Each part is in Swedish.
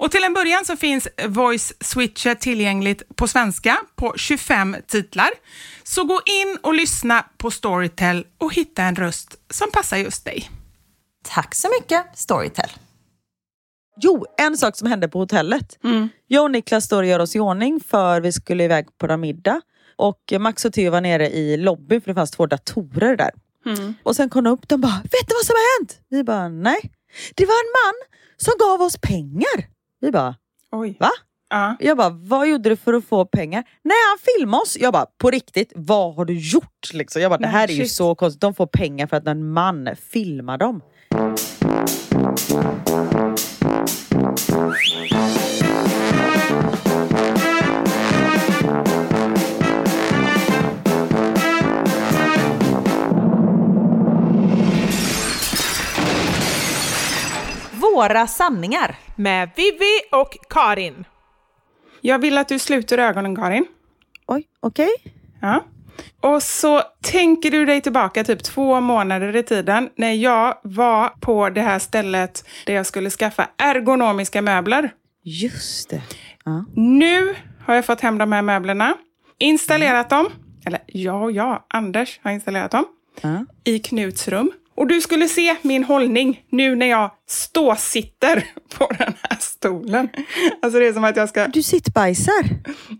Och till en början så finns Voice Switcher tillgängligt på svenska på 25 titlar. Så gå in och lyssna på Storytel och hitta en röst som passar just dig. Tack så mycket Storytel. Jo, en sak som hände på hotellet. Mm. Jag och Niklas står och gör oss i ordning för vi skulle iväg på en middag. Och Max och Theo var nere i lobbyn för det fanns två datorer där. Mm. Och sen kom de upp och bara, vet du vad som har hänt? Vi bara, nej. Det var en man som gav oss pengar. Vi bara, Oj. va? Uh. Jag bara, vad gjorde du för att få pengar? Nej, han filmade oss. Jag bara, på riktigt, vad har du gjort? Liksom. Jag bara, det här är ju så konstigt. De får pengar för att en man filmar dem. Våra sanningar. Med Vivi och Karin. Jag vill att du sluter ögonen, Karin. Oj, okej. Okay. Ja. Och så tänker du dig tillbaka typ två månader i tiden när jag var på det här stället där jag skulle skaffa ergonomiska möbler. Just det. Ja. Nu har jag fått hem de här möblerna, installerat dem, eller ja ja, Anders har installerat dem, ja. i Knuts rum. Och du skulle se min hållning nu när jag ståsitter på den här stolen. Alltså det är som att jag ska... Du sittbajsar?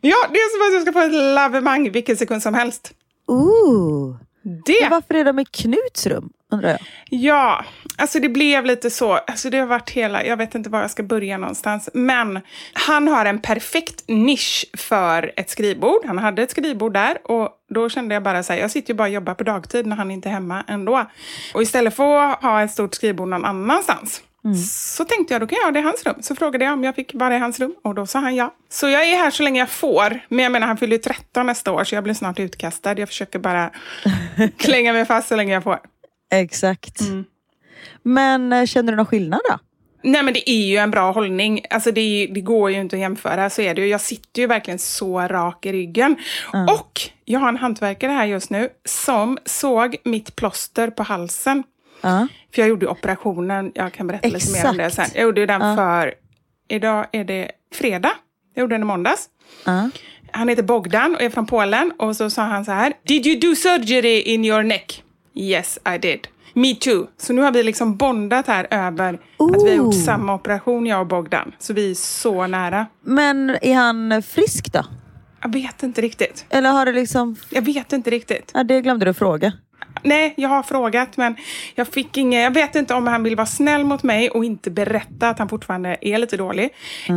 Ja, det är som att jag ska få ett lavemang vilken sekund som helst. Ooh. Det. Men varför är de i Knuts rum, undrar jag? Ja, alltså det blev lite så. Alltså det har varit hela, jag vet inte var jag ska börja någonstans. Men han har en perfekt nisch för ett skrivbord. Han hade ett skrivbord där och då kände jag bara så här, jag sitter ju bara och jobbar på dagtid när han inte är hemma ändå. Och istället för att ha ett stort skrivbord någon annanstans så tänkte jag, då kan jag ha det i hans rum. Så frågade jag om jag fick vara i hans rum och då sa han ja. Så jag är här så länge jag får. Men jag menar, han fyller ju 13 nästa år så jag blir snart utkastad. Jag försöker bara klänga mig fast så länge jag får. Exakt. Men eh, känner du någon skillnad då? Nej men det är ju en bra hållning. Alltså det, det går ju inte att jämföra. Så är det ju. Jag sitter ju verkligen så rak i ryggen. Och jag har en hantverkare här just nu som såg mitt plåster på halsen. Ja. För jag gjorde operationen, jag kan berätta lite mer om det sen. Exakt. Jag gjorde den Ja. för, idag är det fredag. Jag gjorde den i måndags. Han heter Bogdan och är från Polen. Och så sa han så här. Did you do surgery in your neck? Yes, I did. Me too. Så nu har vi liksom bondat här över att vi har gjort Ooh. samma operation, jag och Bogdan. Så vi är så nära. Men är han frisk då? Jag vet inte riktigt. Eller har det liksom... Jag vet inte riktigt. Ja, det glömde du fråga. Nej, jag har frågat men jag fick inget. Jag vet inte om han vill vara snäll mot mig och inte berätta att han fortfarande är lite dålig.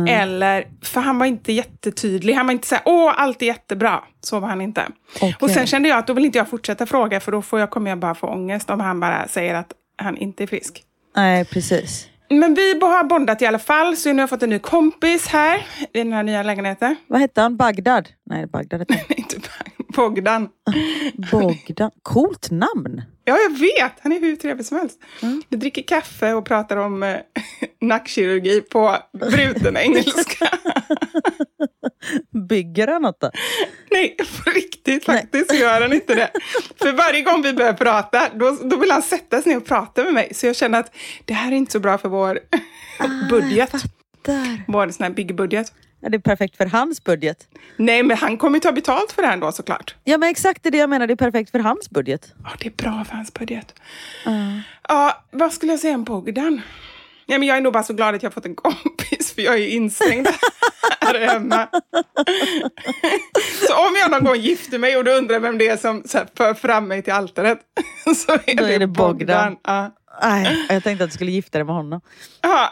Eller, för han var inte jättetydlig. Han var inte så här, åh, allt är jättebra. Så var han inte. Okej. Och sen kände jag att då vill inte jag fortsätta fråga för då får jag, kommer jag bara få ångest om han bara säger att han inte är frisk. Nej, precis. Men vi har bondat i alla fall, så nu har jag fått en ny kompis här i den här nya lägenheten. Vad hette han? Bagdad? Nej, Bagdad hette han. Inte Bogdan. Bogdan. Coolt namn. Ja, jag vet. Han är hur trevlig som helst. Vi dricker kaffe och pratar om eh, nackkirurgi på bruten engelska. Bygger han något då? Nej, på riktigt faktiskt så gör han inte det. För varje gång vi börjar prata, då, då vill han sätta sig ner och prata med mig. Så jag känner att det här är inte så bra för vår budget. Där. Vår sån här byggbudget. Ja, det är perfekt för hans budget. Nej, men han kommer ju ta betalt för det här då såklart. Ja, men exakt det är det jag menar. Det är perfekt för hans budget. Ja, det är bra för hans budget. Ja, vad skulle jag säga om Bogdan? Ja, men jag är nog bara så glad att jag fått en kompis, för jag är ju instängd här hemma. så om jag någon gång gifter mig och du undrar vem det är som så här, för fram mig till altaret, så är, Då det, är det Bogdan. Bogdan. Ja. Nej, jag tänkte att du skulle gifta dig med honom. Ja.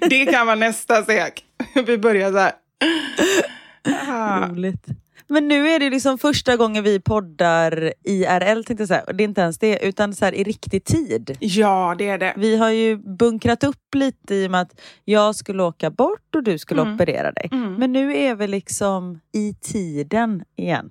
det kan vara nästa steg. Vi börjar så här. Roligt. Men nu är det liksom första gången vi poddar IRL, tänkte jag säga. Det är inte ens det, utan så här i riktig tid. ja, det är det. Vi har ju bunkrat upp lite i och med att jag skulle åka bort och du skulle operera dig. Men nu är vi liksom i tiden igen.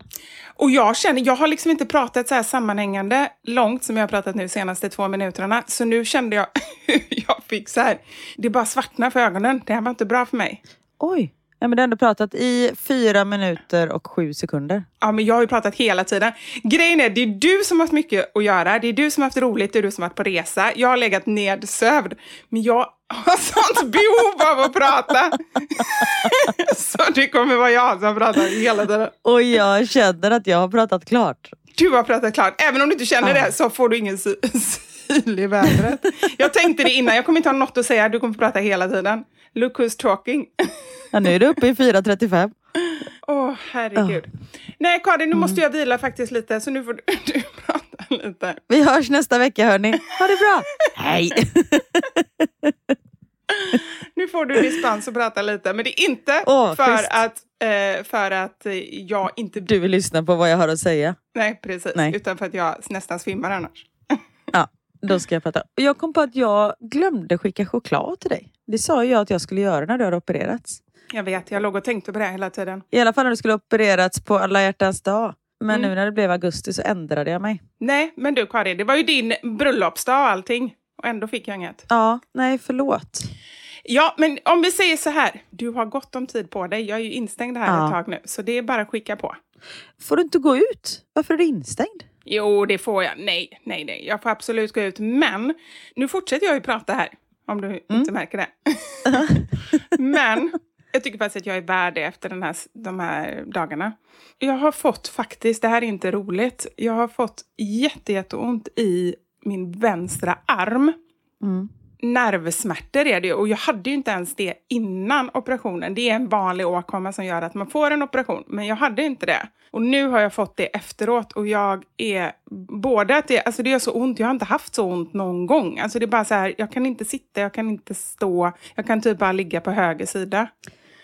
Och jag känner, jag har liksom inte pratat så här sammanhängande långt som jag har pratat nu senaste två minuterna. Så nu kände jag jag fick så här, det bara svartna för ögonen. Det här var inte bra för mig. Oj! Ja, men du har ändå pratat i fyra minuter och sju sekunder. Ja, men jag har ju pratat hela tiden. Grejen är, det är du som har haft mycket att göra. Det är du som har haft roligt, det är du som har varit på resa. Jag har legat nedsövd. Men jag har sånt behov av att prata. Så det kommer vara jag som pratar hela tiden. Och jag känner att jag har pratat klart. Du har pratat klart. Även om du inte känner det så får du ingen syl i vädret. Jag tänkte det innan, jag kommer inte ha något att säga. Du kommer få prata hela tiden. Look who's talking. Ja, nu är det uppe i 4.35. Åh, herregud. Nej, Karin, nu måste jag vila faktiskt lite, så nu får du, du prata lite. Vi hörs nästa vecka hörni. Ha det bra! Hej! Nu får du dispens att prata lite, men det är inte Åh, för, att, eh, för att jag inte... Du vill lyssna på vad jag har att säga. Nej, precis. Nej. Utan för att jag nästan svimmar annars. Ja, då ska jag prata. Jag kom på att jag glömde skicka choklad till dig. Det sa jag att jag skulle göra när du hade opererats. Jag vet, jag låg och tänkte på det hela tiden. I alla fall när du skulle opererats på alla hjärtans dag. Men Mm. nu när det blev augusti så ändrade jag mig. Nej, men du Karin, det var ju din bröllopsdag och allting. Och ändå fick jag inget. Ja, nej förlåt. Ja, men om vi säger så här. Du har gott om tid på dig. Jag är ju instängd här Ja. ett tag nu. Så det är bara att skicka på. Får du inte gå ut? Varför är du instängd? Jo, det får jag. Nej, nej, nej. Jag får absolut gå ut. Men nu fortsätter jag ju prata här. Om du inte märker det. men jag tycker faktiskt att jag är värd det efter den här, de här dagarna. Jag har fått faktiskt, det här är inte roligt, jag har fått jätte, jätteont i min vänstra arm nervsmärtor är det ju. Och jag hade ju inte ens det innan operationen. Det är en vanlig åkomma som gör att man får en operation. Men jag hade inte det. Och nu har jag fått det efteråt och jag är både att det, alltså det gör så ont, jag har inte haft så ont någon gång. Alltså det är bara så här, jag kan inte sitta, jag kan inte stå, jag kan typ bara ligga på höger sida.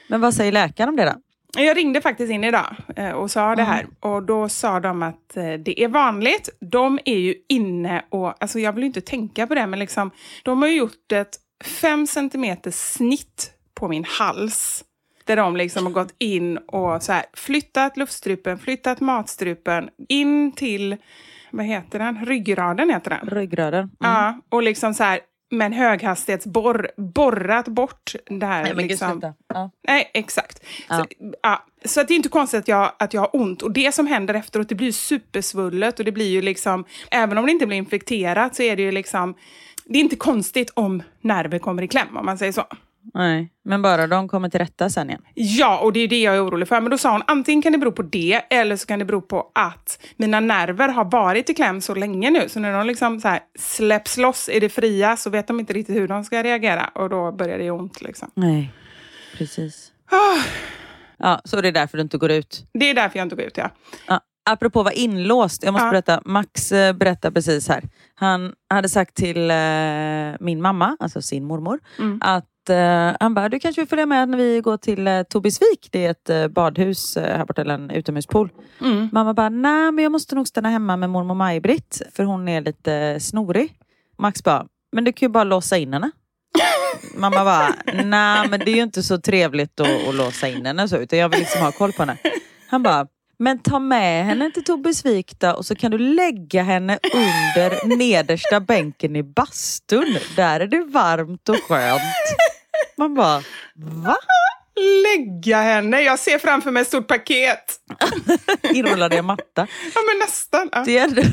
Men vad säger läkaren om det då? Jag ringde faktiskt in idag eh, och sa det här och då sa de att eh, det är vanligt. De är ju inne och, alltså jag vill inte tänka på det, men liksom, de har gjort ett fem centimeter snitt på min hals. Där de liksom har gått in och så här, flyttat luftstrupen, flyttat matstrupen in till, vad heter den? Ryggraden heter den. Ryggraden. Mm. Ja, och liksom så här med en höghastighetsborr borrat bort det här. Nej, men liksom. Ja. Nej, exakt. Ja. Så, ja, så att det är inte konstigt att jag, att jag har ont. Och det som händer efteråt, det blir supersvullet och det blir ju liksom, även om det inte blir infekterat så är det ju liksom, det är inte konstigt om nerver kommer i kläm om man säger så. Nej, men bara de kommer till rätta sen igen. Ja, och det är det jag är orolig för. Men då sa hon, antingen kan det bero på det, eller så kan det bero på att mina nerver har varit i kläm så länge nu. Så när de liksom så här släpps loss i det fria så vet de inte riktigt hur de ska reagera. Och då börjar det ont. Liksom. Nej, precis. Ah, Ja, så det är därför du inte går ut. det är därför jag inte går ut, ja. Ja, apropå att vara inlåst, jag måste Ja. berätta. Max eh, berättar precis här. Han hade sagt till eh, min mamma, alltså sin mormor, Mm. att eh, han bara, du kanske vill följa med när vi går till eh, Tobisvik. Det är ett eh, badhus eh, här borta, eller en utomhuspool. Mm. Mamma bara, nej men jag måste nog stanna hemma med mormor Maj-Britt, för hon är lite snorig. Max bara, men du kan ju bara låsa in henne. Mamma bara, nej men det är ju inte så trevligt att, att låsa in henne så, utan jag vill liksom ha koll på henne. Han bara, men ta med henne till Tobisvik då, och så kan du lägga henne under nedersta bänken i bastun. Där är det varmt och skönt. Man bara, va? Lägga henne. Jag ser framför mig ett stort paket. Inrullad i en matta. Ja, men nästan. Ja. Det är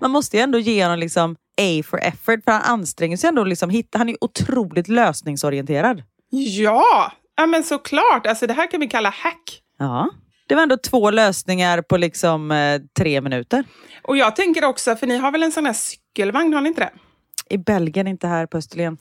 man måste ju ändå ge honom liksom A for effort, för han anstränger sig ändå. Liksom hitta, han är otroligt lösningsorienterad. Ja, ja men såklart. Alltså, det här kan vi kalla hack. Ja. Det var ändå två lösningar på liksom eh, tre minuter. Och jag tänker också, för ni har väl en sån här cykelvagn, har ni inte det? I Belgien, inte här på Österlen.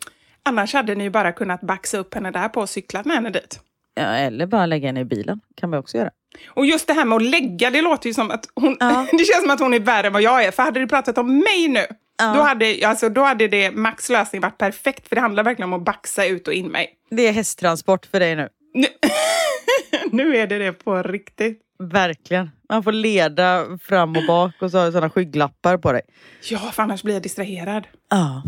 Annars hade ni ju bara kunnat baxa upp henne där på och cyklat med henne dit. Ja, eller bara lägga henne i bilen. kan vi också göra. Och just det här med att lägga, det låter ju som att hon... Ja. det känns som att hon är värre än vad jag är. För hade du pratat om mig nu, Ja. då, hade, alltså, då hade det Max lösning varit perfekt. För det handlar verkligen om att baxa ut och in mig. Det är hästtransport för dig nu. Nu, nu är det det på riktigt. Verkligen. Man får leda fram och bak och så har du sådana skygglappar på dig. Ja, för annars blir jag distraherad. Ja.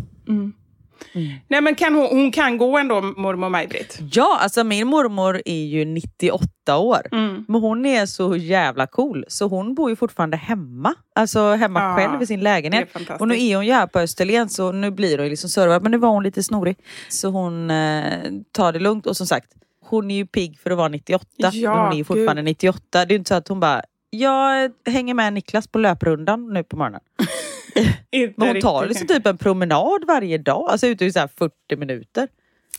Nej, men kan hon, hon kan gå ändå, mormor Maj-Britt? Ja, alltså min mormor är ju 98 år. Mm. Men hon är så jävla cool. Så hon bor ju fortfarande hemma. Alltså hemma Ja, själv i sin lägenhet. Och nu är hon ju här på Österlen så nu blir hon liksom servad. Men nu var hon lite snorig. Så hon eh, tar det lugnt. Och som sagt, hon är ju pigg för att vara 98. Ja, men hon är ju fortfarande gud. 98. Det är ju inte så att hon bara, jag hänger med Niklas på löprundan nu på morgonen. Hon tar liksom typ en promenad varje dag. Alltså ute i så här 40 minuter.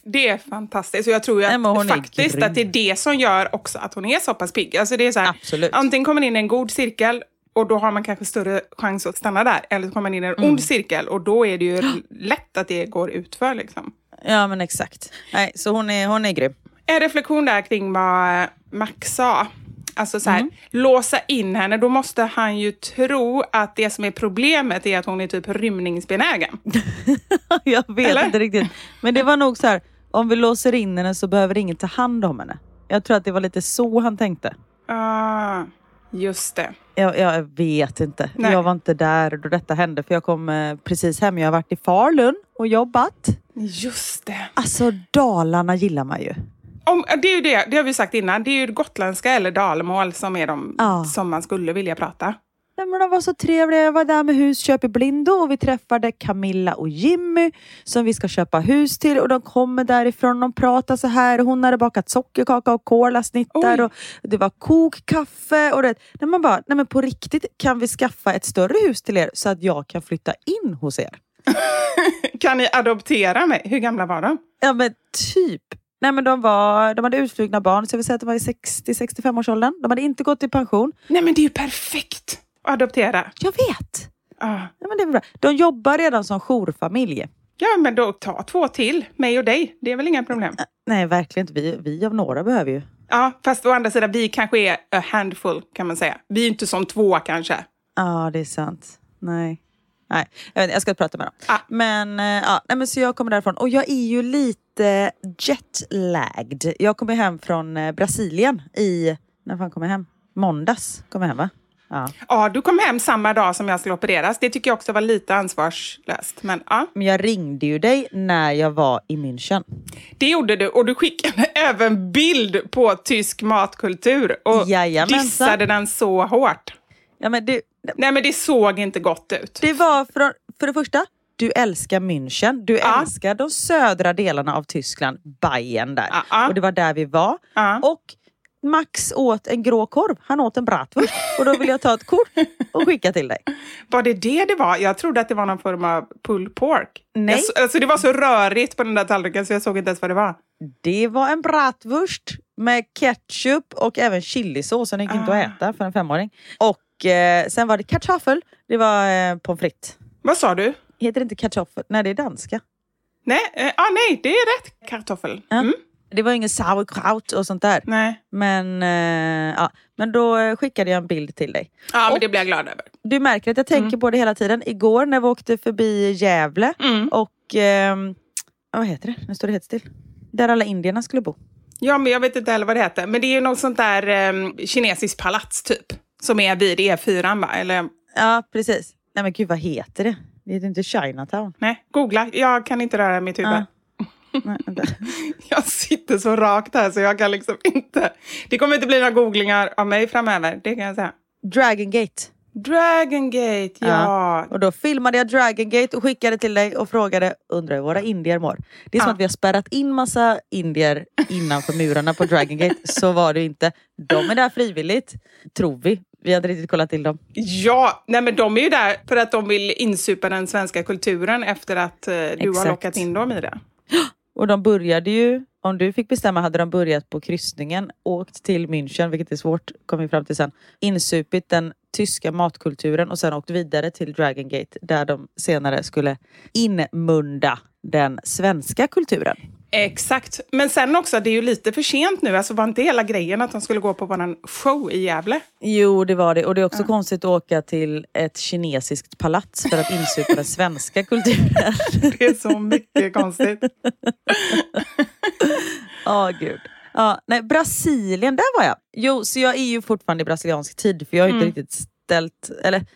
Det är fantastiskt. Och jag tror Nej, att, är faktiskt att det är det som gör också att hon är så pass pigg. Alltså det är så här, Absolut. Antingen kommer man in i en god cirkel och då har man kanske större chans att stanna där. Eller så kommer man in i en Mm. ond cirkel och då är det ju lätt att det går utför. Liksom. Ja men exakt. Nej, så hon är, hon är grym. En reflektion där kring vad Max sa. Alltså så här, Mm. låsa in henne, då måste han ju tro att det som är problemet är att hon är typ rymningsbenägen. Jag vet Eller? inte riktigt. Men det var nog så här, om vi låser in henne så behöver ingen ta hand om henne. Jag tror att det var lite så han tänkte. Ah, just det. Jag, jag vet inte. Nej. Jag var inte där då detta hände för jag kom eh, precis hem. Jag har varit i Falun och jobbat. Just det. Alltså Dalarna gillar man ju. Om, det är ju det, det har vi sagt innan, det är ju gotländska eller dalmål som är de Ja. som man skulle vilja prata. Nej, men de var så trevliga. Jag var där med Husköp i Blindo och vi träffade Camilla och Jimmy som vi ska köpa hus till och de kommer därifrån. De pratar så här. Hon hade bakat sockerkaka och kolasnittar och det var kokkaffe. Och det, när man bara, nej men på riktigt kan vi skaffa ett större hus till er så att jag kan flytta in hos er? Kan ni adoptera mig? Hur gamla var de? Ja men typ. Nej men de, var, de hade utflugna barn så jag vill säga att de var i 60-65 års åldern. De hade inte gått i pension. Nej men det är ju perfekt att adoptera. Jag vet. Ah. Ja, men det är bra. De jobbar redan som jourfamilj. Ja, men då ta två till, mig och dig. Det är väl inga problem. Nej, verkligen inte. Vi, vi av några behöver ju. Ja, fast å andra sidan, vi kanske är a handful kan man säga. Vi är inte som två kanske. Ja, det är sant. Nej. Nej, jag, inte, jag ska prata med dem. Ah. Men, eh, ja, nej, men så jag kommer därifrån och jag är ju lite jetlagged. Jag kommer hem från eh, Brasilien i, när fan kom jag hem? Måndags kom jag hem va? Ja. Ja, du kom hem samma dag som jag skulle opereras. Det tycker jag också var lite ansvarslöst. Men ja, Men jag ringde ju dig när jag var i München. det gjorde du. Och du skickade även bild på tysk matkultur och Jajamensan. dissade den så hårt. Ja, men det, Nej, men det såg inte gott ut. det var för, för det första, du älskar München. Du Ja. älskar de södra delarna av Tyskland, Bayern där. Ja, ja. Och det var där vi var. Och Max åt en grå korv. Han åt en bratwurst. Och då vill jag ta ett kort och skicka till dig. Var det det det var? Jag trodde att det var någon form av pulled pork. Nej. Jag, så- alltså, det var så rörigt på den där tallriken så jag såg inte ens vad det var. Det var en bratwurst med ketchup och även chilisås. Så den gick inte Ah. att äta för en femåring. Och eh, sen var det kartoffel. Det var eh, pommes frites. Vad sa du? Heter det inte kartoffel? Nej, det är danska. Nej, eh, ah, nej det är rätt. Kartoffel. Ja. Mm. Det var ingen sauerkraut och sånt där. Nej. Men, eh, ja. men då eh, skickade jag en bild till dig. Ja, men Och- det blir jag glad över. Du märker att jag tänker på det hela tiden. Igår när vi åkte förbi Gävle Mm. och... ehm, vad heter det? Nu står det helt still. Där alla indierna skulle bo. Ja, men jag vet inte heller vad det heter. Men det är ju något sånt där eh, kinesiskt palats typ. Som är vid E4, va? Eller Ja, precis. Nej men gud, vad heter det? Det heter inte Chinatown. nej, googla. Jag kan inte röra mitt huvud. Ja. Nej. Jag sitter så rakt här så jag kan liksom inte... Det kommer inte bli några googlingar av mig framöver, det kan jag säga. Dragon Gate. Dragon Gate, ja. Och då filmade jag Dragon Gate och skickade till dig och frågade, undrar hur våra indier mår? Det är som Ja. att vi har spärrat in massa indier innanför murarna på Dragon Gate. Så var det inte. De är där frivilligt, tror vi. Vi har inte riktigt kollat till dem. Ja, nej men de är ju där för att de vill insupa den svenska kulturen efter att eh, du har Exakt. lockat in dem i det. Och de började ju, om du fick bestämma hade de börjat på kryssningen, åkt till München, vilket är svårt, kom vi fram till sen, insupit den tyska matkulturen och sen åkt vidare till Dragon Gate där de senare skulle inmunda den svenska kulturen. Exakt. Men sen också, det är ju lite för sent nu. Alltså var inte hela grejen att de skulle gå på våran show i Gävle? Jo, det var det. Och det är också konstigt att åka till ett kinesiskt palats för att insupa den svenska kulturen. Det är så mycket konstigt. Ja, gud. Ja, nej, Brasilien, där var jag. Jo, så jag är ju fortfarande i brasiliansk tid för jag har inte riktigt ställt, eller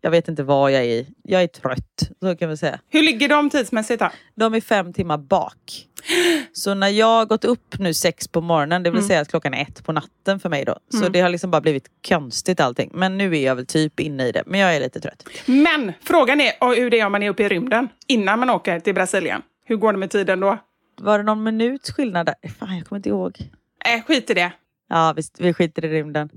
jag vet inte vad jag är i. Jag är trött, så kan vi säga. Hur ligger de tidsmässigt då? De är fem timmar bak. Så när jag gått upp nu sex på morgonen, det vill säga att klockan är ett på natten för mig då. Så det har liksom bara blivit konstigt allting. Men nu är jag väl typ inne i det. Men jag är lite trött. Men frågan är hur det är om man är uppe i rymden innan man åker till Brasilien. Hur går det med tiden då? Var det någon minuts skillnad där? Fan, jag kommer inte ihåg. Äh, skit i det. Ja, visst, vi skiter i rymden.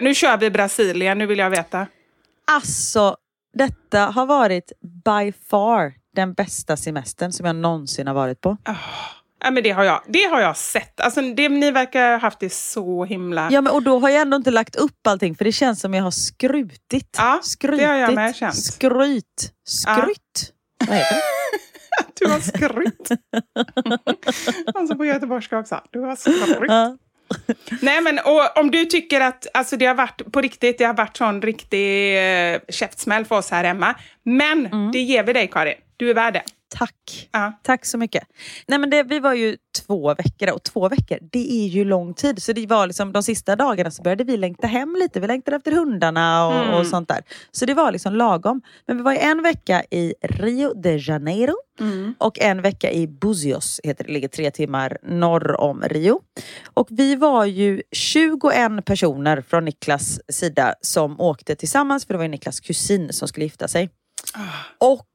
Nu kör vi Brasilien, nu vill jag veta. Alltså, detta har varit by far den bästa semestern som jag någonsin har varit på. Ja, men det, har jag, det har jag sett. Alltså, det, ni verkar ha haft det så himla... Ja, men, och då har jag ändå inte lagt upp allting för det känns som jag har skrutit. Ja, skrytit. det har jag med känt. Skryt. Skrytt. Vad heter det? Du har skrytt. alltså på göteborgska också. Du har skrytt. Ja. Nej, men och, om du tycker att alltså, det har varit på riktigt, det har varit sån riktig eh, käftsmäll för oss här hemma. Men Mm. det ger vi dig, Karin. Du är värd det. Tack. Ja. Tack så mycket. Nej, men det, vi var ju två veckor och två veckor, det är ju lång tid. Så det var liksom de sista dagarna så började vi längta hem lite. Vi längtade efter hundarna och, Mm. och sånt där. Så det var liksom lagom. Men vi var ju en vecka i Rio de Janeiro Mm. och en vecka i Buzios, heter det, ligger tre timmar norr om Rio. Och vi var ju 21 personer från Niklas sida som åkte tillsammans, för det var ju Niklas kusin som skulle gifta sig. Och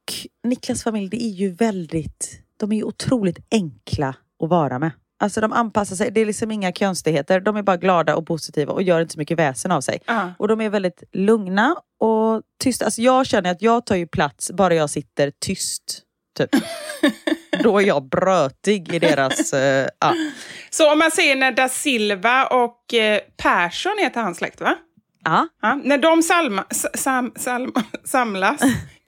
Niklas familj, det är ju väldigt, de är ju otroligt enkla att vara med. Alltså de anpassar sig, det är liksom inga konstigheter. De är bara glada och positiva och gör inte så mycket väsen av sig. Ja. Och de är väldigt lugna och tysta. Alltså jag känner att jag tar ju plats bara jag sitter tyst. Typ. Då är jag brötig i deras... eh, ja. Så om man säger när da Silva och eh, Persson heter hans släkt, va? Ja. När de salma, sam, salm, samlas,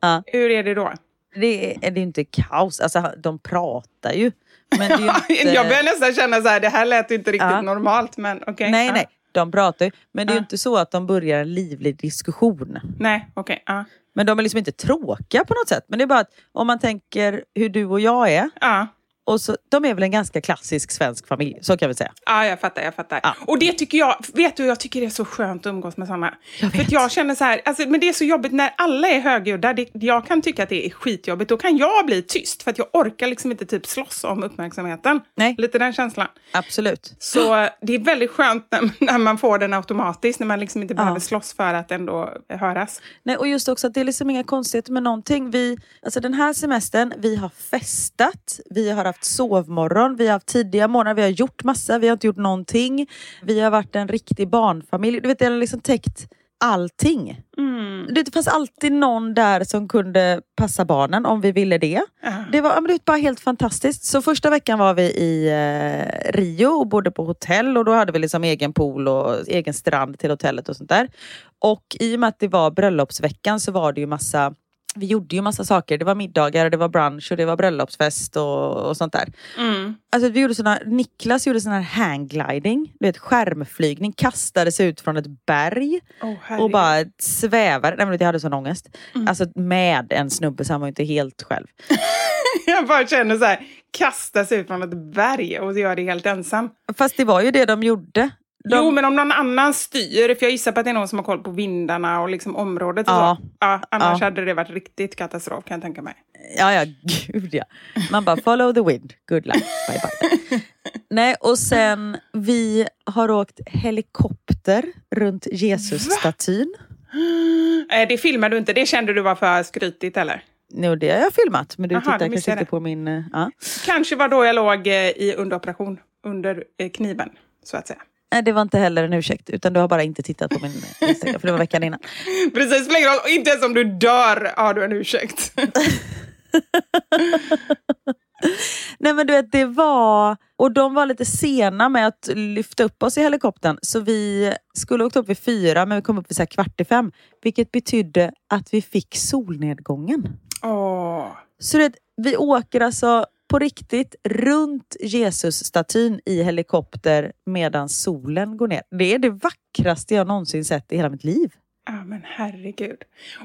Ja. hur är det då? Det är, det är inte kaos. Alltså, de pratar ju. Men inte... Jag börjar nästan känna så här, det här lät inte riktigt Ja. normalt. Men okej. Nej, ja. nej. De pratar ju. Men det är ju inte så att de börjar en livlig diskussion. Nej, okej. ja. Men de är liksom inte tråkiga på något sätt. Men det är bara att om man tänker hur du och jag är. Och så, de är väl en ganska klassisk svensk familj, så kan vi säga. Ja, jag fattar. jag fattar. Ja. Och det tycker jag, vet du, jag tycker det är så skönt att umgås med sådana. Jag För vet. att jag känner så här, alltså, men det är så jobbigt när alla är högljudda. Det, jag kan tycka att det är skitjobbigt. Då kan jag bli tyst, för att jag orkar liksom inte typ slåss om uppmärksamheten. Nej. Lite den känslan. Absolut. Så det är väldigt skönt när, när man får den automatiskt, när man liksom inte Ja. behöver slåss för att ändå höras. Nej, och just också att det är liksom inga konstigheter med någonting. Vi, alltså den här semestern, vi har festat, vi har haft sovmorgon, vi har haft tidiga morgnar, vi har gjort massa, vi har inte gjort någonting. Vi har varit en riktig barnfamilj. Du vet, det har liksom täckt allting. Det fanns alltid någon där som kunde passa barnen om vi ville det. Det var, men det bara helt fantastiskt. Så första veckan var vi i eh, Rio och bodde på hotell och då hade vi liksom egen pool och egen strand till hotellet och sånt där. Och i och med att det var bröllopsveckan så var det ju massa vi gjorde ju massa saker. Det var middagar, och det var brunch och det var bröllopsfest och, och sånt där. Alltså vi gjorde såna, Niklas gjorde sån här hanggliding, du vet skärmflygning, kastade sig ut från ett berg Oh, och bara svävade. Nej, men jag hade sån ångest. Alltså med en snubbe så han var ju inte helt själv. Jag bara känner så här, sig ut från ett berg och gör det helt ensam. Fast det var ju det de gjorde. De, Jo, men om någon annan styr, för jag gissar på att det är någon som har koll på vindarna och liksom området och Ja. så. Ja, annars Ja. hade det varit riktigt katastrof kan jag tänka mig. Ja, ja, gud ja. Man bara follow the wind, good luck, bye bye. Nej, och sen vi har åkt helikopter runt Jesus-statyn. Eh, Det filmar du inte, det kände du var för skrytigt eller? Jo, det har jag filmat, men du Aha, tittar kanske inte på min... eh, Ja. Kanske var då jag låg eh, i underoperation, under kniven, så att säga. Nej, det var inte heller en ursäkt, utan du har bara inte tittat på min Instagram, för det var veckan innan. Precis, spelar ingen roll. Inte ens om du dör har du en ursäkt. Nej men du vet, det var... Och de var lite sena med att lyfta upp oss i helikoptern. Så vi skulle åkt upp vid fyra, men vi kom upp vid så här kvart i fem. Vilket betydde att vi fick solnedgången. Åh. Så du vet, vi åker alltså på riktigt runt Jesus-statyn i helikopter medan solen går ner. Det är det vackraste jag någonsin sett i hela mitt liv. Ja, men herregud.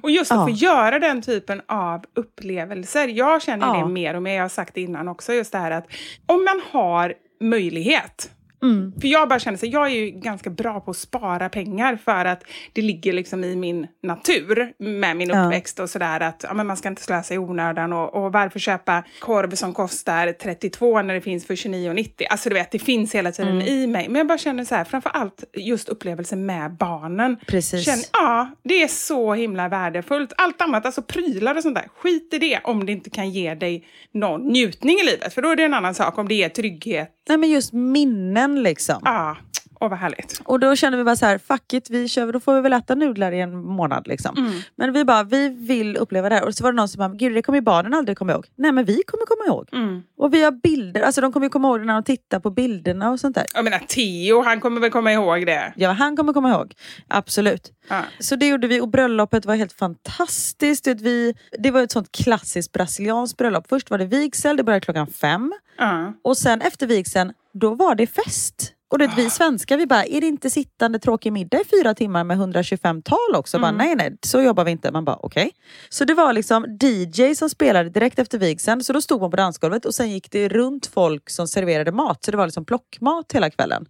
Och just att Ja. få göra den typen av upplevelser. Jag känner Ja. det mer och mer, jag har sagt det innan också, just det här att om man har möjlighet Mm. För jag bara känner så jag är ju ganska bra på att spara pengar för att det ligger liksom i min natur med min Ja. uppväxt och sådär att ja, men man ska inte slösa i onödan och, och varför köpa korv som kostar 32 när det finns för 29,90? Alltså du vet, det finns hela tiden Mm. i mig. Men jag bara känner så här, framför allt just upplevelsen med barnen. Precis. Känner, ja, det är så himla värdefullt. Allt annat, alltså prylar och sånt där, skit i det om det inte kan ge dig någon njutning i livet. För då är det en annan sak om det ger trygghet. Nej men just minnen liksom. Ja, och vad härligt. Och då kände vi bara så här, fuck it, vi kör, då får vi väl äta nudlar i en månad. Liksom. Mm. Men vi bara, vi vill uppleva det här. Och så var det någon som bara, gud det kommer ju barnen aldrig komma ihåg. Nej men vi kommer komma ihåg. Mm. Och vi har bilder, alltså de kommer ju komma ihåg det när de tittar på bilderna och sånt där. Jag menar, Theo, han kommer väl komma ihåg det. Ja, han kommer komma ihåg. Absolut. Ja. Så det gjorde vi och bröllopet var helt fantastiskt. Det, vi, det var ett sånt klassiskt brasilianskt bröllop. Först var det vigsel, det började klockan fem. Ja. Och sen efter vigseln, då var det fest. Och det, vi svenskar, vi bara, är det inte sittande tråkig middag i fyra timmar med 125 tal också? Bara, nej, nej, så jobbar vi inte. Man bara, okej. Så det var liksom DJ som spelade direkt efter vigseln. Så då stod man på dansgolvet och sen gick det runt folk som serverade mat. Så det var liksom plockmat hela kvällen.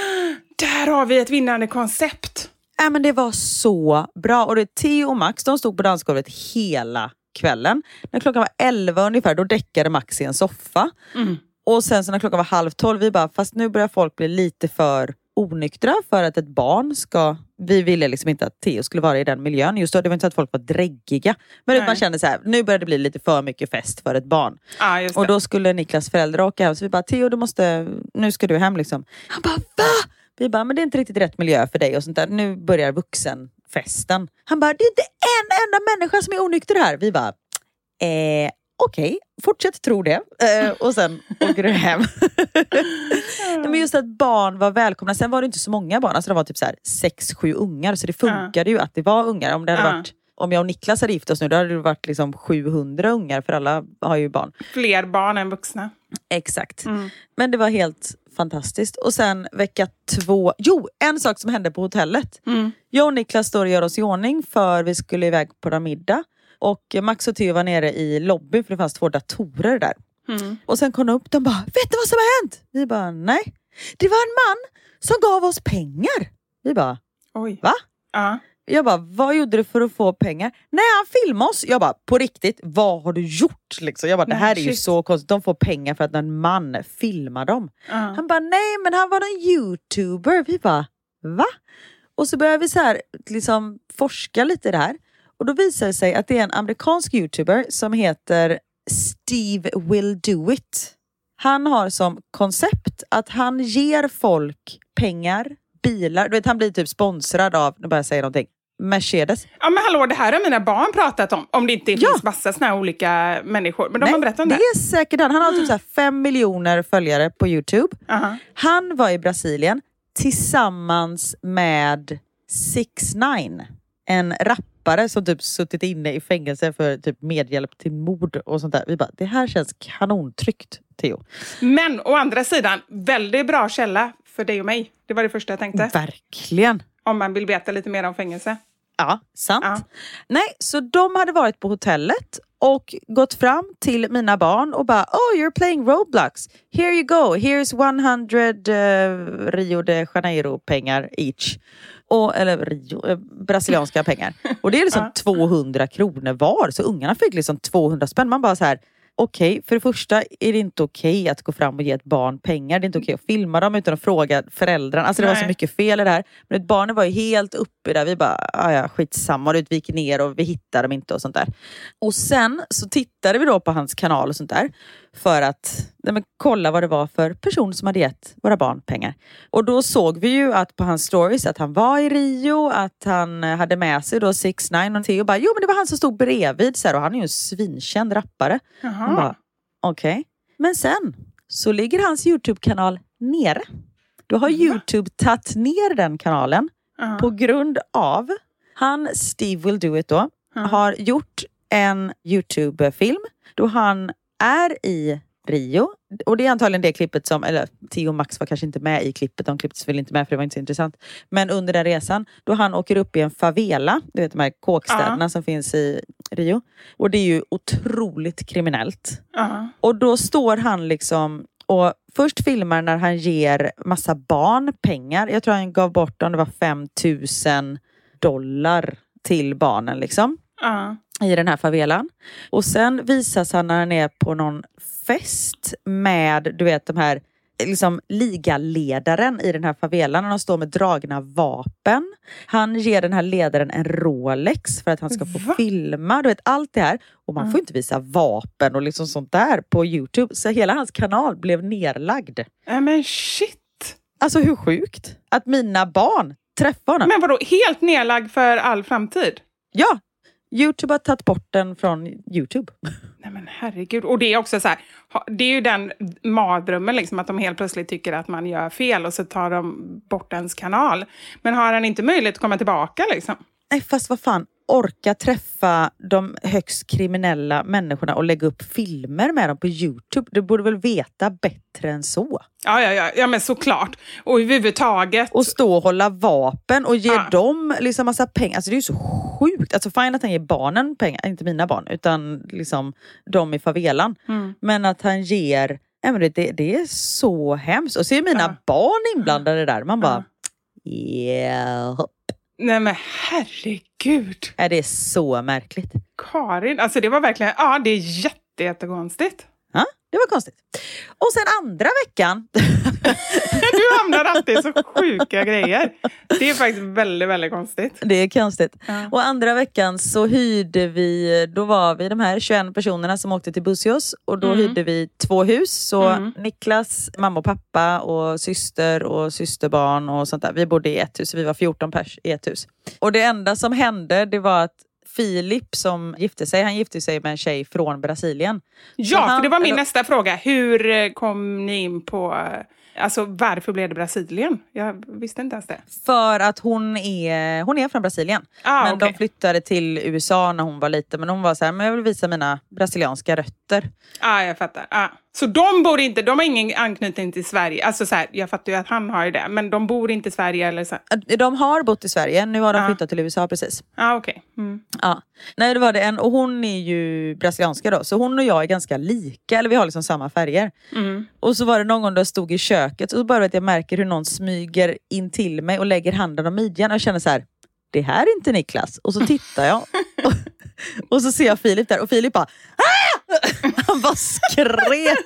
Där har vi ett vinnande koncept. Äh, men det var så bra. Och det, Theo och Max de stod på dansgolvet hela kvällen. När klockan var 11 ungefär, då däckade Max i en soffa. Och sen så när klockan var halv tolv, vi bara, fast nu börjar folk bli lite för onyktra för att ett barn ska... Vi ville liksom inte att Theo skulle vara i den miljön. Just då, det var inte så att folk var dräggiga. Men Nej. man kände så här, nu börjar det bli lite för mycket fest för ett barn. Just Och då skulle Niklas föräldrar åka hem, så vi bara, Theo du måste, nu ska du hem liksom. Han bara, va? Vi bara, men det är inte riktigt rätt miljö för dig och sånt där. Nu börjar vuxenfesten. Han bara, det är inte en enda människa som är onykter här. Vi bara, eh, okej, fortsätt tro det. Eh, och sen åker du hem. Nej, men just att barn var välkomna. Sen var det inte så många barn, alltså det var typ så här sex, sju ungar. Så det funkade ju att det var ungar. Om det hade varit om jag och Niklas hade gift oss nu, då hade det varit liksom 700 ungar, för alla har ju barn. Fler barn än vuxna. Exakt. Mm. Men det var helt fantastiskt. Och sen vecka två, jo, en sak som hände på hotellet. Mm. Jag och Niklas står och gör oss i ordning för vi skulle iväg på en middag. Och Max och Theo var nere i lobbyn för det fanns två datorer där. Mm. Och sen kom de upp de bara, vet du vad som har hänt? Vi bara, nej. Det var en man som gav oss pengar. Vi bara, Oj. va? Ja. Jag bara, vad gjorde du för att få pengar? Nej, han filmade oss. Jag bara, på riktigt, vad har du gjort? Liksom. Jag bara, det Nej, här är ju shit. så konstigt. De får pengar för att en man filmar dem. Ja. Han bara, nej men han var en youtuber. Vi bara, va? Och så började vi så här, liksom, forska lite i det här. Och då visar det sig att det är en amerikansk youtuber som heter Steve Will Do It. Han har som koncept att han ger folk pengar, bilar. Du vet, han blir typ sponsrad av, nu börjar jag säga någonting, Mercedes. ja, men hallå, det här har mina barn pratat om. Om det inte Ja. finns massa såna här olika människor. Men de har berättat om det. det är säkert han. Han har typ så fem miljoner följare på Youtube. Aha. Han var i Brasilien tillsammans med 6 9 En rappare som typ suttit inne i fängelse för typ medhjälp till mord och sånt där. Vi bara, det här känns kanontryggt Theo. Men å andra sidan, väldigt bra källa för dig och mig. Det var det första jag tänkte. Verkligen. Om man vill veta lite mer om fängelse. Ja, sant. Ja. Nej, så de hade varit på hotellet och gått fram till mina barn och bara Oh, you're playing Roblox. Here you go. Here's 100 eh, Rio de Janeiro pengar each. Och, eller Rio, eh, brasilianska pengar. Och det är liksom 200 kronor var. Så ungarna fick liksom 200 spänn. Man bara så här Okej, för det första är det inte okej att gå fram och ge ett barn pengar. Det är inte okej att filma dem utan att fråga föräldrarna. Alltså det var så Nej. mycket fel i det här. Men barnen var ju helt uppe där. Vi bara, "Ah, ja skitsamma. Och det gick ner och vi hittade dem inte och sånt där. Och sen så tittade vi då på hans kanal och sånt där. För att nej men, kolla vad det var för person som hade gett våra barn pengar. Och då såg vi ju att på hans stories att han var i Rio, att han eh, hade med sig då 6 9 och Theo bara, jo men det var han som stod bredvid. Så här, och han är ju en svinkänd rappare. Jaha. Okej. Men sen så ligger hans Youtube-kanal nere. Då har Youtube tagit ner den kanalen Ja. på grund av han, Steve Will Do It då, har gjort en Youtube-film då han är i Rio. Och det är antagligen det klippet som, eller Theo och Max var kanske inte med i klippet, de klipptes väl inte med för det var inte så intressant. Men under den resan, då han åker upp i en favela, du vet de här kåkstäderna som finns i Rio. Och det är ju otroligt kriminellt. Ja. Och då står han liksom och först filmar när han ger massa barn pengar. Jag tror han gav bort om det var 5000 dollar till barnen liksom Ja. I den här favelan. Och sen visas han när han är på någon fest med, du vet de här liksom ligaledaren i den här favelan. Han står med dragna vapen. Han ger den här ledaren en Rolex för att han ska få Va? filma. Du vet allt det här. Och man får inte visa vapen och liksom sånt där på Youtube. Så hela hans kanal blev nerlagd. Nej men shit. Alltså hur sjukt? Att mina barn träffar honom. Men vadå, helt nedlagd för all framtid? Ja! Youtube har tagit bort den från Youtube. Nej men herregud. Och det är också så här, det är ju den mardrömmen liksom att de helt plötsligt tycker att man gör fel och så tar de bort ens kanal. Men har han inte möjlighet att komma tillbaka liksom? Nej, fast vad fan. Orka träffa de högst kriminella människorna och lägga upp filmer med dem på Youtube. Du borde väl veta bättre än så? Ja, ja, ja, ja men såklart. Och överhuvudtaget. Och stå och hålla vapen och ge Ja. dem liksom massa pengar. Alltså det är ju så sjukt. Alltså fine att han ger barnen pengar, inte mina barn, utan liksom de i favelan. Mm. Men att han ger, nej men det, det, är så hemskt. Och så är mina Ja. barn inblandade där. Man bara, yeah. Nej men herregud. Nej, det är så märkligt. Karin, alltså det var verkligen, ja det är jätte, jättekonstigt. Ja, det var konstigt. Och sen andra veckan. Hamnar alltid så sjuka grejer. Det är faktiskt väldigt, väldigt konstigt. det är konstigt. Ja. Och andra veckan så hyrde vi, då var vi de här 21 personerna som åkte till Bussios och då Mm. hyrde vi två hus. Så Mm. Niklas, mamma och pappa och syster och systerbarn och sånt där. Vi bodde i ett hus, vi var 14 pers i ett hus. Och det enda som hände det var att Filip som gifte sig, han gifte sig med en tjej från Brasilien. Ja, han- för det var min eller- nästa fråga. Hur eh, kom ni in på... Alltså varför blev det Brasilien? Jag visste inte ens det. För att hon är, hon är från Brasilien. Ah, men okej. de flyttade till USA när hon var liten. Men hon var så här, men jag vill visa mina brasilianska rötter. Ja, jag fattar. Ah. Så de bor inte, de har ingen anknytning till Sverige? Alltså så här, jag fattar ju att han har det, men de bor inte i Sverige eller så? De har bott i Sverige, nu har de Ah. flyttat till USA precis. Ja, ah, okej. Mm. Ja. Nej, det var det en. Och hon är ju brasilianska då, så hon och jag är ganska lika. Eller vi har liksom samma färger. Mm. Och så var det någon gång då jag stod i köket och så bara att jag märker hur någon smyger in till mig och lägger handen om midjan och jag känner så här. Det här är inte Niklas. Och så tittar jag och, och så ser jag Filip där och Filip bara! Han bara skrek.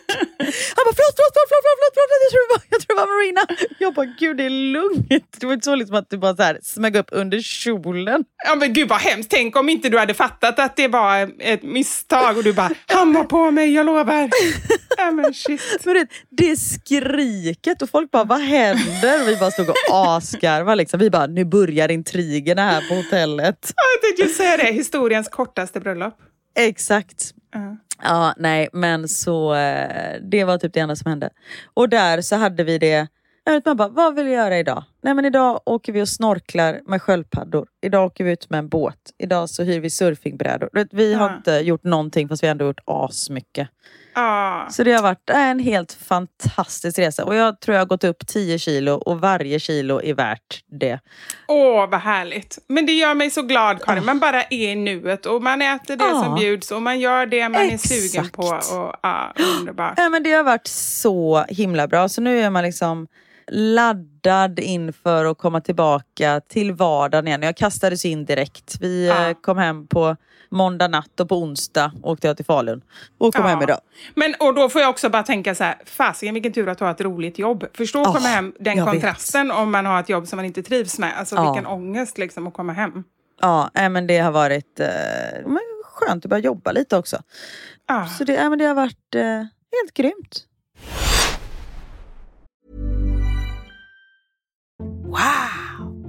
Han bara förlåt, förlåt, förlåt, förlåt, förlåt, förlåt. Jag, tror det var, jag tror det var Marina. Jag bara gud det är lugnt. Det var inte så liksom att du bara så här smög upp under kjolen. Ja, men gud vad hemskt. Tänk om inte du hade fattat att det var ett misstag och du bara, han var på mig, jag lovar. Ja, men shit. Men det, det skriket och folk bara, vad händer? Vi bara stod och asgarvade. Liksom. Vi bara, nu börjar intrigerna här på hotellet. Jag tänkte just säga det, historiens kortaste bröllop. Exakt. Ja. Ja, nej, men så eh, det var typ det enda som hände. Och där så hade vi det, jag vet, man bara, vad vill jag göra idag? Nej men idag åker vi och snorklar med sköldpaddor. Idag åker vi ut med en båt. Idag så hyr vi surfingbrädor. Vi har Ja. inte gjort någonting fast vi har ändå gjort asmycket. Ja. Så det har varit en helt fantastisk resa och jag tror jag har gått upp 10 kilo och varje kilo är värt det. Åh, vad härligt. Men det gör mig så glad, Karin. Man bara är i nuet och man äter det Ja. som bjuds och man gör det man är sugen Exakt. på. Och, ja, underbart. Ja, men det har varit så himla bra. Så nu är man liksom laddad inför att komma tillbaka till vardagen igen. Jag kastades in direkt. Vi Ja. eh, kom hem på måndag natt och på onsdag åkte jag till Falun. Och kom Ja. hem idag. Men och då får jag också bara tänka så här, fasiken vilken tur att ha ett roligt jobb. Förstå att Åh, komma hem, den jag vet. kontrasten om man har ett jobb som man inte trivs med. Alltså Ja. vilken ångest liksom att komma hem. Ja, nej, men det har varit eh, skönt att börja jobba lite också. Ja. Så det, nej, men det har varit eh, helt grymt.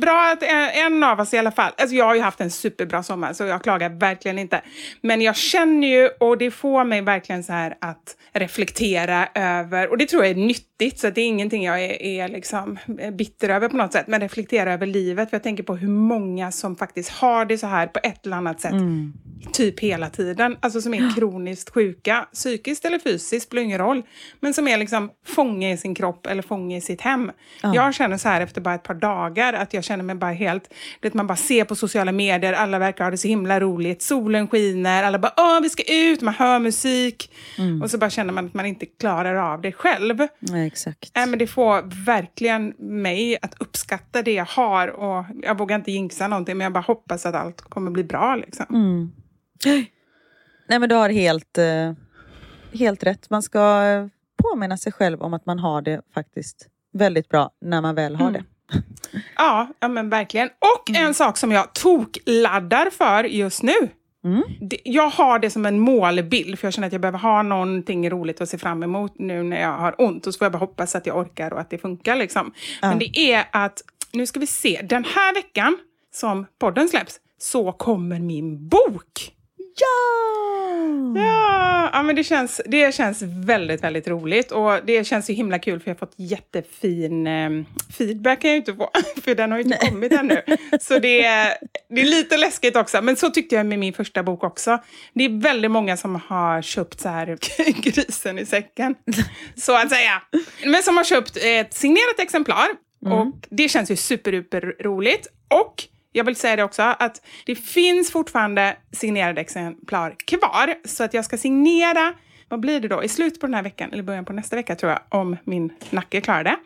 Bra att en, av oss i alla fall, alltså jag har ju haft en superbra sommar så jag klagar verkligen inte. Men jag känner ju, och det får mig verkligen så här att reflektera över, och det tror jag är nyttigt så det är ingenting jag är, är liksom bitter över på något sätt, men reflektera över livet. För jag tänker på hur många som faktiskt har det så här på ett eller annat sätt. Typ hela tiden. Alltså som är kroniskt sjuka. Psykiskt eller fysiskt spelar ingen roll. Men som är liksom fånge i sin kropp eller fånge i sitt hem. Jag känner så här efter bara ett par dagar att jag känner mig bara helt... Det man bara ser på sociala medier, alla verkar ha det så himla roligt. Solen skiner, alla bara åh vi ska ut, man hör musik. Och så bara känner man att man inte klarar av det själv. Nej, exakt. Nej, men det får verkligen mig att uppskatta det jag har. Och jag vågar inte jinxa någonting, men jag bara hoppas att allt kommer bli bra. Liksom. Nej men du har helt, eh, helt rätt. Man ska eh, påminna sig själv om att man har det faktiskt väldigt bra när man väl har Mm. det. Ja, ja men verkligen. Och en sak som jag tokladdar för just nu. Det, jag har det som en målbild, för jag känner att jag behöver ha någonting roligt att se fram emot nu när jag har ont. Och så får jag bara hoppas att jag orkar och att det funkar. Liksom. Men det är att, nu ska vi se, den här veckan som podden släpps, så kommer min bok. Ja! Ja, ja men det känns, det känns väldigt, väldigt roligt. Och det känns så himla kul för jag har fått jättefin eh, feedback kan jag inte få, för den har ju inte kommit ännu. Så det är, det är lite läskigt också. Men så tyckte jag med min första bok också. Det är väldigt många som har köpt så här grisen i säcken, så att säga. Men som har köpt ett signerat exemplar. Och det känns ju superduper roligt. Och jag vill säga det också, att det finns fortfarande signerade exemplar kvar. Så att jag ska signera, vad blir det då, i slutet på den här veckan, eller början på nästa vecka tror jag, om min nacke klarar det.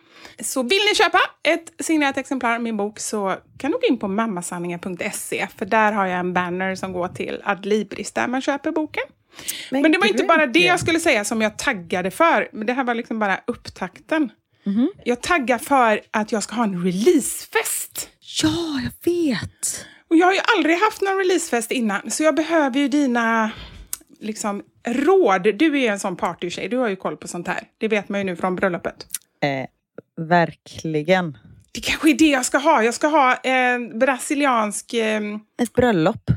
Så vill ni köpa ett signerat exemplar av min bok så kan du gå in på mammasanningar.se, för där har jag en banner som går till Adlibris, där man köper boken. Men, det var inte bara det jag skulle säga som jag taggade för, men det här var liksom bara upptakten. Jag taggar för att jag ska ha en releasefest. Ja, jag vet! Och jag har ju aldrig haft någon releasefest innan, så jag behöver ju dina liksom, råd. Du är ju en sån partytjej, du har ju koll på sånt här. Det vet man ju nu från bröllopet. Eh, verkligen. Det kanske är det jag ska ha. Jag ska ha en brasiliansk eh, Ett bröllop.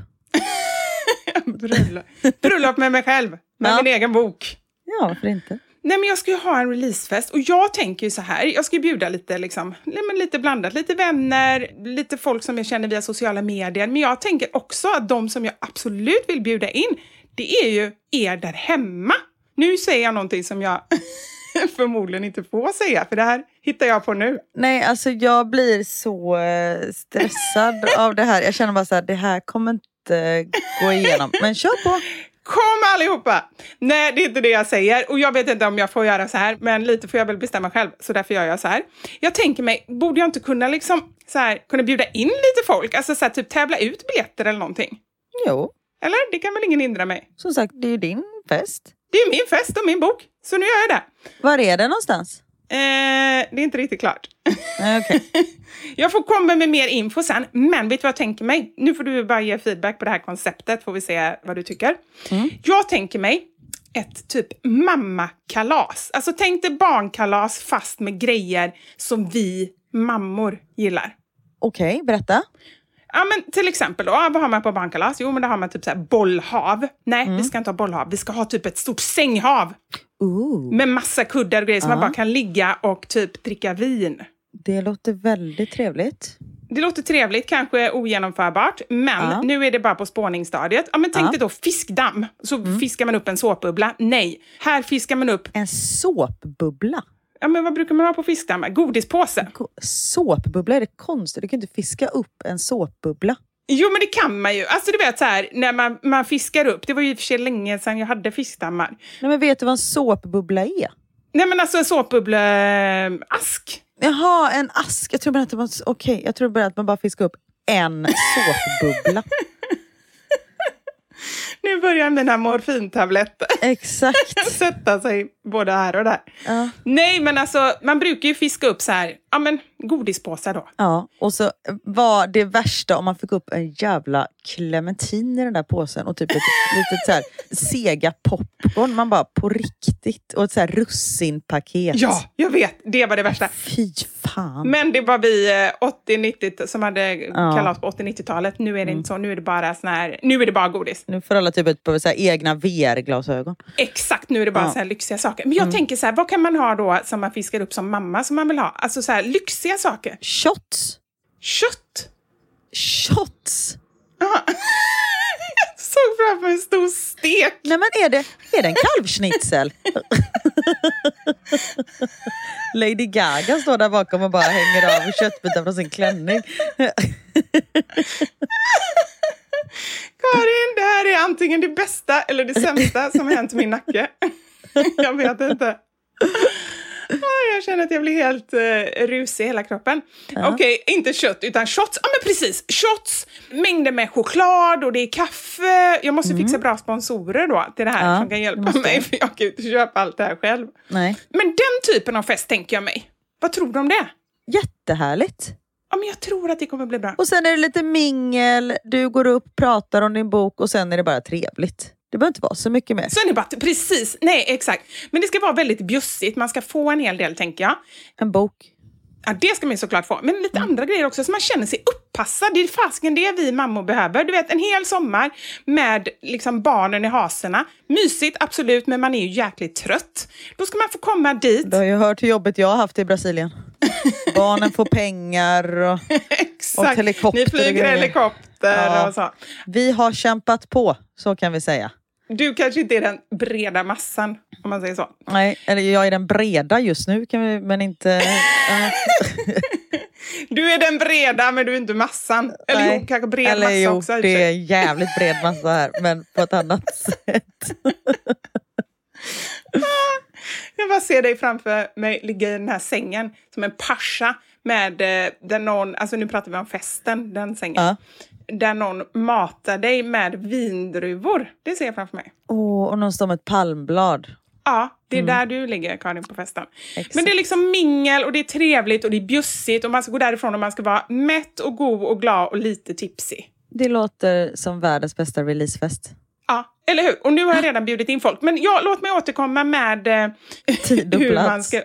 bröllop. bröllop med mig själv, med Ja. min egen bok. Ja, varför inte? Nej, men jag ska ju ha en releasefest och jag tänker ju så här, jag ska ju bjuda lite, liksom, lite blandat, lite vänner, lite folk som jag känner via sociala medier. Men jag tänker också att de som jag absolut vill bjuda in, det är ju er där hemma. Nu säger jag någonting som jag förmodligen inte får säga, för det här hittar jag på nu. Nej, alltså jag blir så eh, stressad av det här. Jag känner bara så här, det här kommer inte gå igenom. Men kör på! Kom allihopa! Nej, det är inte det jag säger. Och jag vet inte om jag får göra så här, men lite får jag väl bestämma själv. Så därför gör jag så här. Jag tänker mig, borde jag inte kunna liksom så här, kunna bjuda in lite folk? Alltså så här, typ tävla ut biljetter eller någonting? Jo, Eller? Det kan väl ingen hindra mig? som sagt, det är ju din fest. Det är min fest och min bok, så nu gör jag det. Var är det någonstans? Eh, det är inte riktigt klart. Okej. Jag får komma med mer info sen, men vet du vad jag tänker mig? Nu får du bara ge feedback på det här konceptet, får vi se vad du tycker. Jag tänker mig ett typ mammakalas. Alltså tänk dig barnkalas fast med grejer som vi mammor gillar. Okej, berätta. Ja, men till exempel då, vad har man på barnkalas? Jo, men då har man typ så bollhav. Nej, vi ska inte ha bollhav. Vi ska ha typ ett stort sänghav Ooh, med massa kuddar och grejer som man bara kan ligga och typ dricka vin. det låter väldigt trevligt. Det låter trevligt, kanske ogenomförbart, men Ja. nu är det bara på spårningsstadiet. Ja, men tänk Ja. dig då fiskdamm, så fiskar man upp en såpbubbla. Nej, här fiskar man upp, En såpbubbla. ja men vad brukar man ha på fiskdammar? Godispåse. Såpbubbla, är det konstigt? Du kan inte fiska upp en såpbubbla. Jo, men det kan man ju. Alltså du vet så här, när man, man fiskar upp, det var ju i och för sig länge sedan jag hade fiskdammar. Nej, men vet du vad en såpbubbla är? Nej men alltså en såpbubbleask. Jaha, en ask. Jag tror bara att, det var, okej, jag tror bara att man bara fiskar upp en såpbubbla. Nu börjar mina morfintabletter Exakt. sätta sig både här och där. Ja. Nej, men alltså man brukar ju fiska upp så här, ja men godispåsar då. Ja, och så var det värsta om man fick upp en jävla clementin i den där påsen och typ ett litet så här sega popcorn. Man bara på riktigt. Och ett så här russinpaket. Ja, jag vet. Det var det värsta. Fy fan. Men det var vi eh, 80-90 som hade Ja. kalas på 80-90-talet. Nu är det inte så. Nu är det bara sån här, nu är det bara godis. Nu får alla typ ett par så här egna VR-glasögon. Exakt, nu är det bara Ja. så här lyxiga saker. Men jag tänker så här, vad kan man ha då som man fiskar upp som mamma som man vill ha? Alltså så här lyxiga saker. Shots! Kött! Shots! Ja. Såg framför en stor stek. Nej men är det, är det en kalvschnitzel? Lady Gaga står där bakom och bara hänger av köttbitar från sin klänning. Karin, det här är antingen det bästa eller det sämsta som har hänt min nacke. jag vet inte. Ah, Jag känner att jag blir helt uh, rusig i hela kroppen. Okej, inte kött utan shots. Ja men precis, shots, mängder med choklad och det är kaffe. Jag måste fixa bra sponsorer då till det här Ja, som kan hjälpa mig för jag kan ju inte köpa allt det här själv. Nej. Men den typen av fest tänker jag mig. Vad tror du om det? Jättehärligt. Ja, men jag tror att det kommer bli bra. Och sen är det lite mingel, du går upp, pratar om din bok och sen är det bara trevligt. Det behöver inte vara så mycket mer. Så är bara, precis, nej exakt. Men det ska vara väldigt bjussigt, man ska få en hel del tänker jag. En bok. Ja, det ska man såklart få. Men lite andra grejer också, så man känner sig uppassad. Det är fasiken det vi mammor behöver. Du vet, en hel sommar med liksom barnen i haserna. Mysigt, absolut, men man är ju jäkligt trött. Då ska man få komma dit. Du har ju hört hur jobbet jag har haft i Brasilien. Barnen får pengar och, och helikopter. Ni flyger och helikopter Ja. och så. Vi har kämpat på, så kan vi säga. Du kanske inte är den breda massan, om man säger så. Nej, eller jag är den breda just nu, kan vi, men inte... äh, Du är den breda, men du är inte massan. Eller nej. jo, kanske bred eller massa jo, också. det är jävligt bred massa här, men på ett annat sätt. Jag bara ser dig framför mig ligga i den här sängen som en pascha med eh, där någon, alltså nu pratar vi om festen, den sängen. Ja. Där någon matar dig med vindruvor. Det ser jag framför mig. Åh, och någon står med ett palmblad. Ja, det är Mm. där du ligger Karin på festen. Exakt. Men det är liksom mingel och det är trevligt och det är bjussigt och man ska gå därifrån och man ska vara mätt och god och glad och lite tipsig. Det låter som världens bästa releasefest. Ja, eller hur? Och nu har jag redan bjudit in folk. Men ja, låt mig återkomma med eh, hur man ska...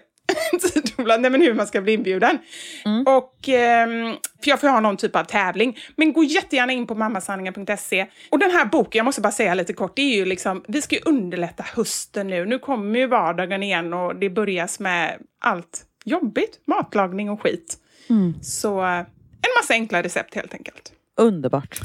Nej, men hur man ska bli inbjuden. Mm. Och, ehm, för jag får ha någon typ av tävling. Men gå jättegärna in på mammasanningar.se. Och den här boken, jag måste bara säga lite kort, det är ju liksom, vi ska ju underlätta hösten nu. Nu kommer ju vardagen igen och det börjas med allt jobbigt, matlagning och skit. Mm. Så eh, en massa enkla recept helt enkelt. Underbart.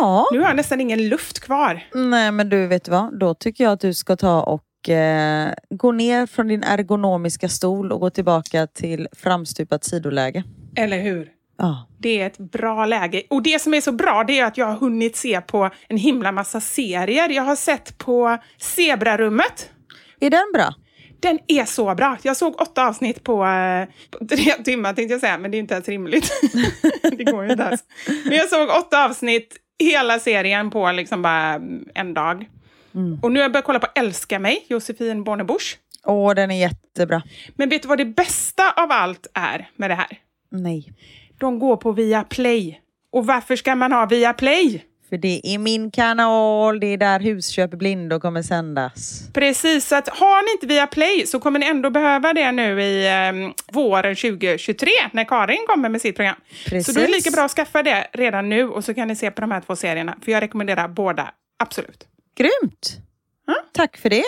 Ja. Nu har jag nästan ingen luft kvar. Nej, men du, vet vad? Då tycker jag att du ska ta och eh, gå ner från din ergonomiska stol och gå tillbaka till framstupat sidoläge. Eller hur? Ja. Det är ett bra läge. Och det som är så bra det är att jag har hunnit se på en himla massa serier. Jag har sett på Zebrarummet. Är den bra? Den är så bra. Jag såg åtta avsnitt på, eh, på tre timmar tänkte jag säga, men det är inte ens rimligt. det går ju inte ens. Men jag såg åtta avsnitt, hela serien på liksom bara en dag. Och nu har jag börjat kolla på Älska mig, Josefin Bornebusch. Åh, den är jättebra. Men vet du vad det bästa av allt är med det här? Nej. De går på Viaplay. Och varför ska man ha Viaplay? För det är min kanal, det är där Husköp Blindo kommer sändas. Precis, så att har ni inte Viaplay så kommer ni ändå behöva det nu i eh, våren 2023 när Karin kommer med sitt program. Precis. Så då är det lika bra att skaffa det redan nu och så kan ni se på de här två serierna. För jag rekommenderar båda, absolut. Grymt! Tack för det.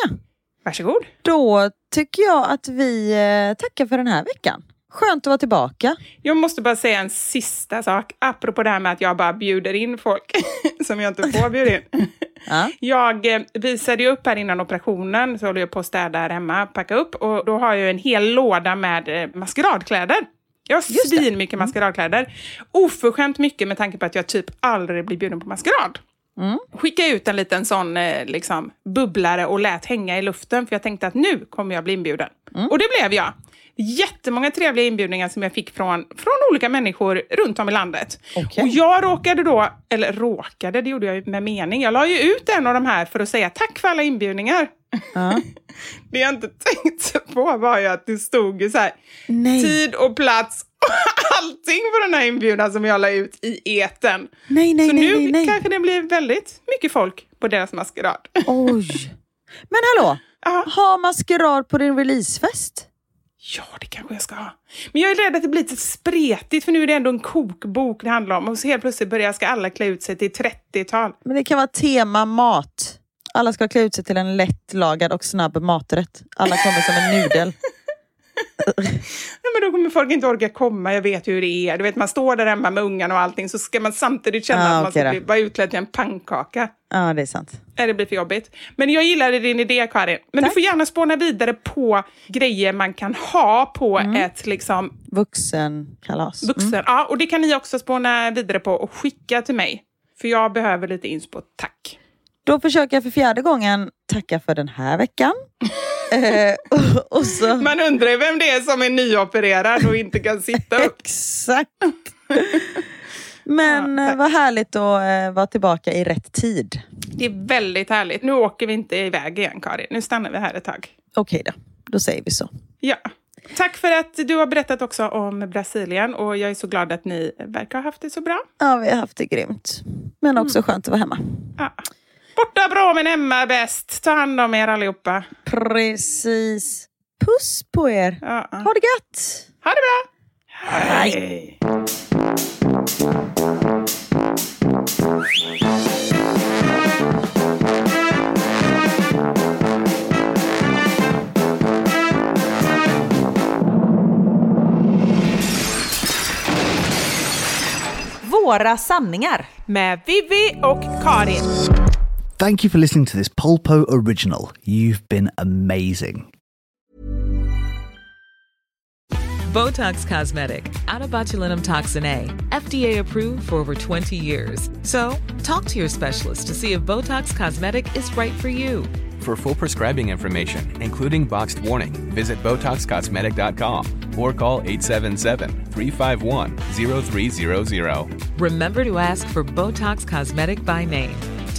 Varsågod. Då tycker jag att vi eh, tackar för den här veckan. Skönt att vara tillbaka. Jag måste bara säga en sista sak, apropå det här med att jag bara bjuder in folk som jag inte får bjuda in. Ja. Jag eh, visade ju upp här innan operationen, så håller jag på att städa här hemma, packa upp, och då har jag en hel låda med eh, maskeradkläder. Jag har svin mycket maskeradkläder. Oförskämt mycket med tanke på att jag typ aldrig blir bjuden på maskerad. Skicka ut en liten sån eh, liksom, bubblare och lät hänga i luften för jag tänkte att nu kommer jag bli inbjuden. Och det blev jag. Jättemånga trevliga inbjudningar som jag fick från, från olika människor runt om i landet. Okej. Och jag råkade då, eller råkade, det gjorde jag med mening. Jag la ju ut en av de här för att säga tack för alla inbjudningar. Ja. Det jag inte tänkte på var ju att det stod ju så här, tid och plats och allting på den här inbjudan som jag la ut i eten. Nej, nej, Så nej, nu nej, nej. kanske det blir väldigt mycket folk på deras maskerad. Oj. Men hallå, Ja. ha maskerad på din releasefest? Ja, det kanske jag ska ha. Men jag är rädd att det blir lite spretigt, för nu är det ändå en kokbok det handlar om. Och så helt plötsligt börjar ska alla klä ut sig till 30-tal. Men det kan vara tema mat. Alla ska klä ut sig till en lättlagad och snabb maträtt. Alla kommer som en nudel. Nej, men då kommer folk inte orka komma, jag vet hur det är. Du vet, man står där hemma med ungarna och allting, så ska man samtidigt känna Ah, att man ska bli, vara utklädd till en pannkaka. Ja, det är sant. Nej, det blir för jobbigt. Men jag gillade din idé, Karin. Men du får gärna spåna vidare på grejer man kan ha på Mm. ett liksom, Vuxenkalas. vuxen... Ja, och det kan ni också spåna vidare på och skicka till mig. För jag behöver lite inspo, tack. Då försöker jag för fjärde gången tacka för den här veckan. eh, och, och så... Man undrar ju vem det är som är nyopererad och inte kan sitta upp. Exakt. Men Ja, eh, tack. vad härligt att eh, vara tillbaka i rätt tid. Det är väldigt härligt. Nu åker vi inte iväg igen, Karin. Nu stannar vi här ett tag. Okej då, då säger vi så. Ja. Tack för att du har berättat också om Brasilien och jag är så glad att ni verkar ha haft det så bra. Ja, vi har haft det grymt. Men också skönt att vara hemma. Ja. Borta bra men hemma bäst. Ta hand om er allihopa. Precis. Puss på er. Ja. Ha det gött! Ha det bra! Hej! Våra sanningar. Med Vivi och Karin. Thank you for listening to this Polpo original. You've been amazing. Botox Cosmetic, out of botulinum toxin A, FDA approved for over 20 years. So, talk to your specialist to see if Botox Cosmetic is right for you. For full prescribing information, including boxed warning, visit BotoxCosmetic.com or call 877-351-0300. Remember to ask for Botox Cosmetic by name.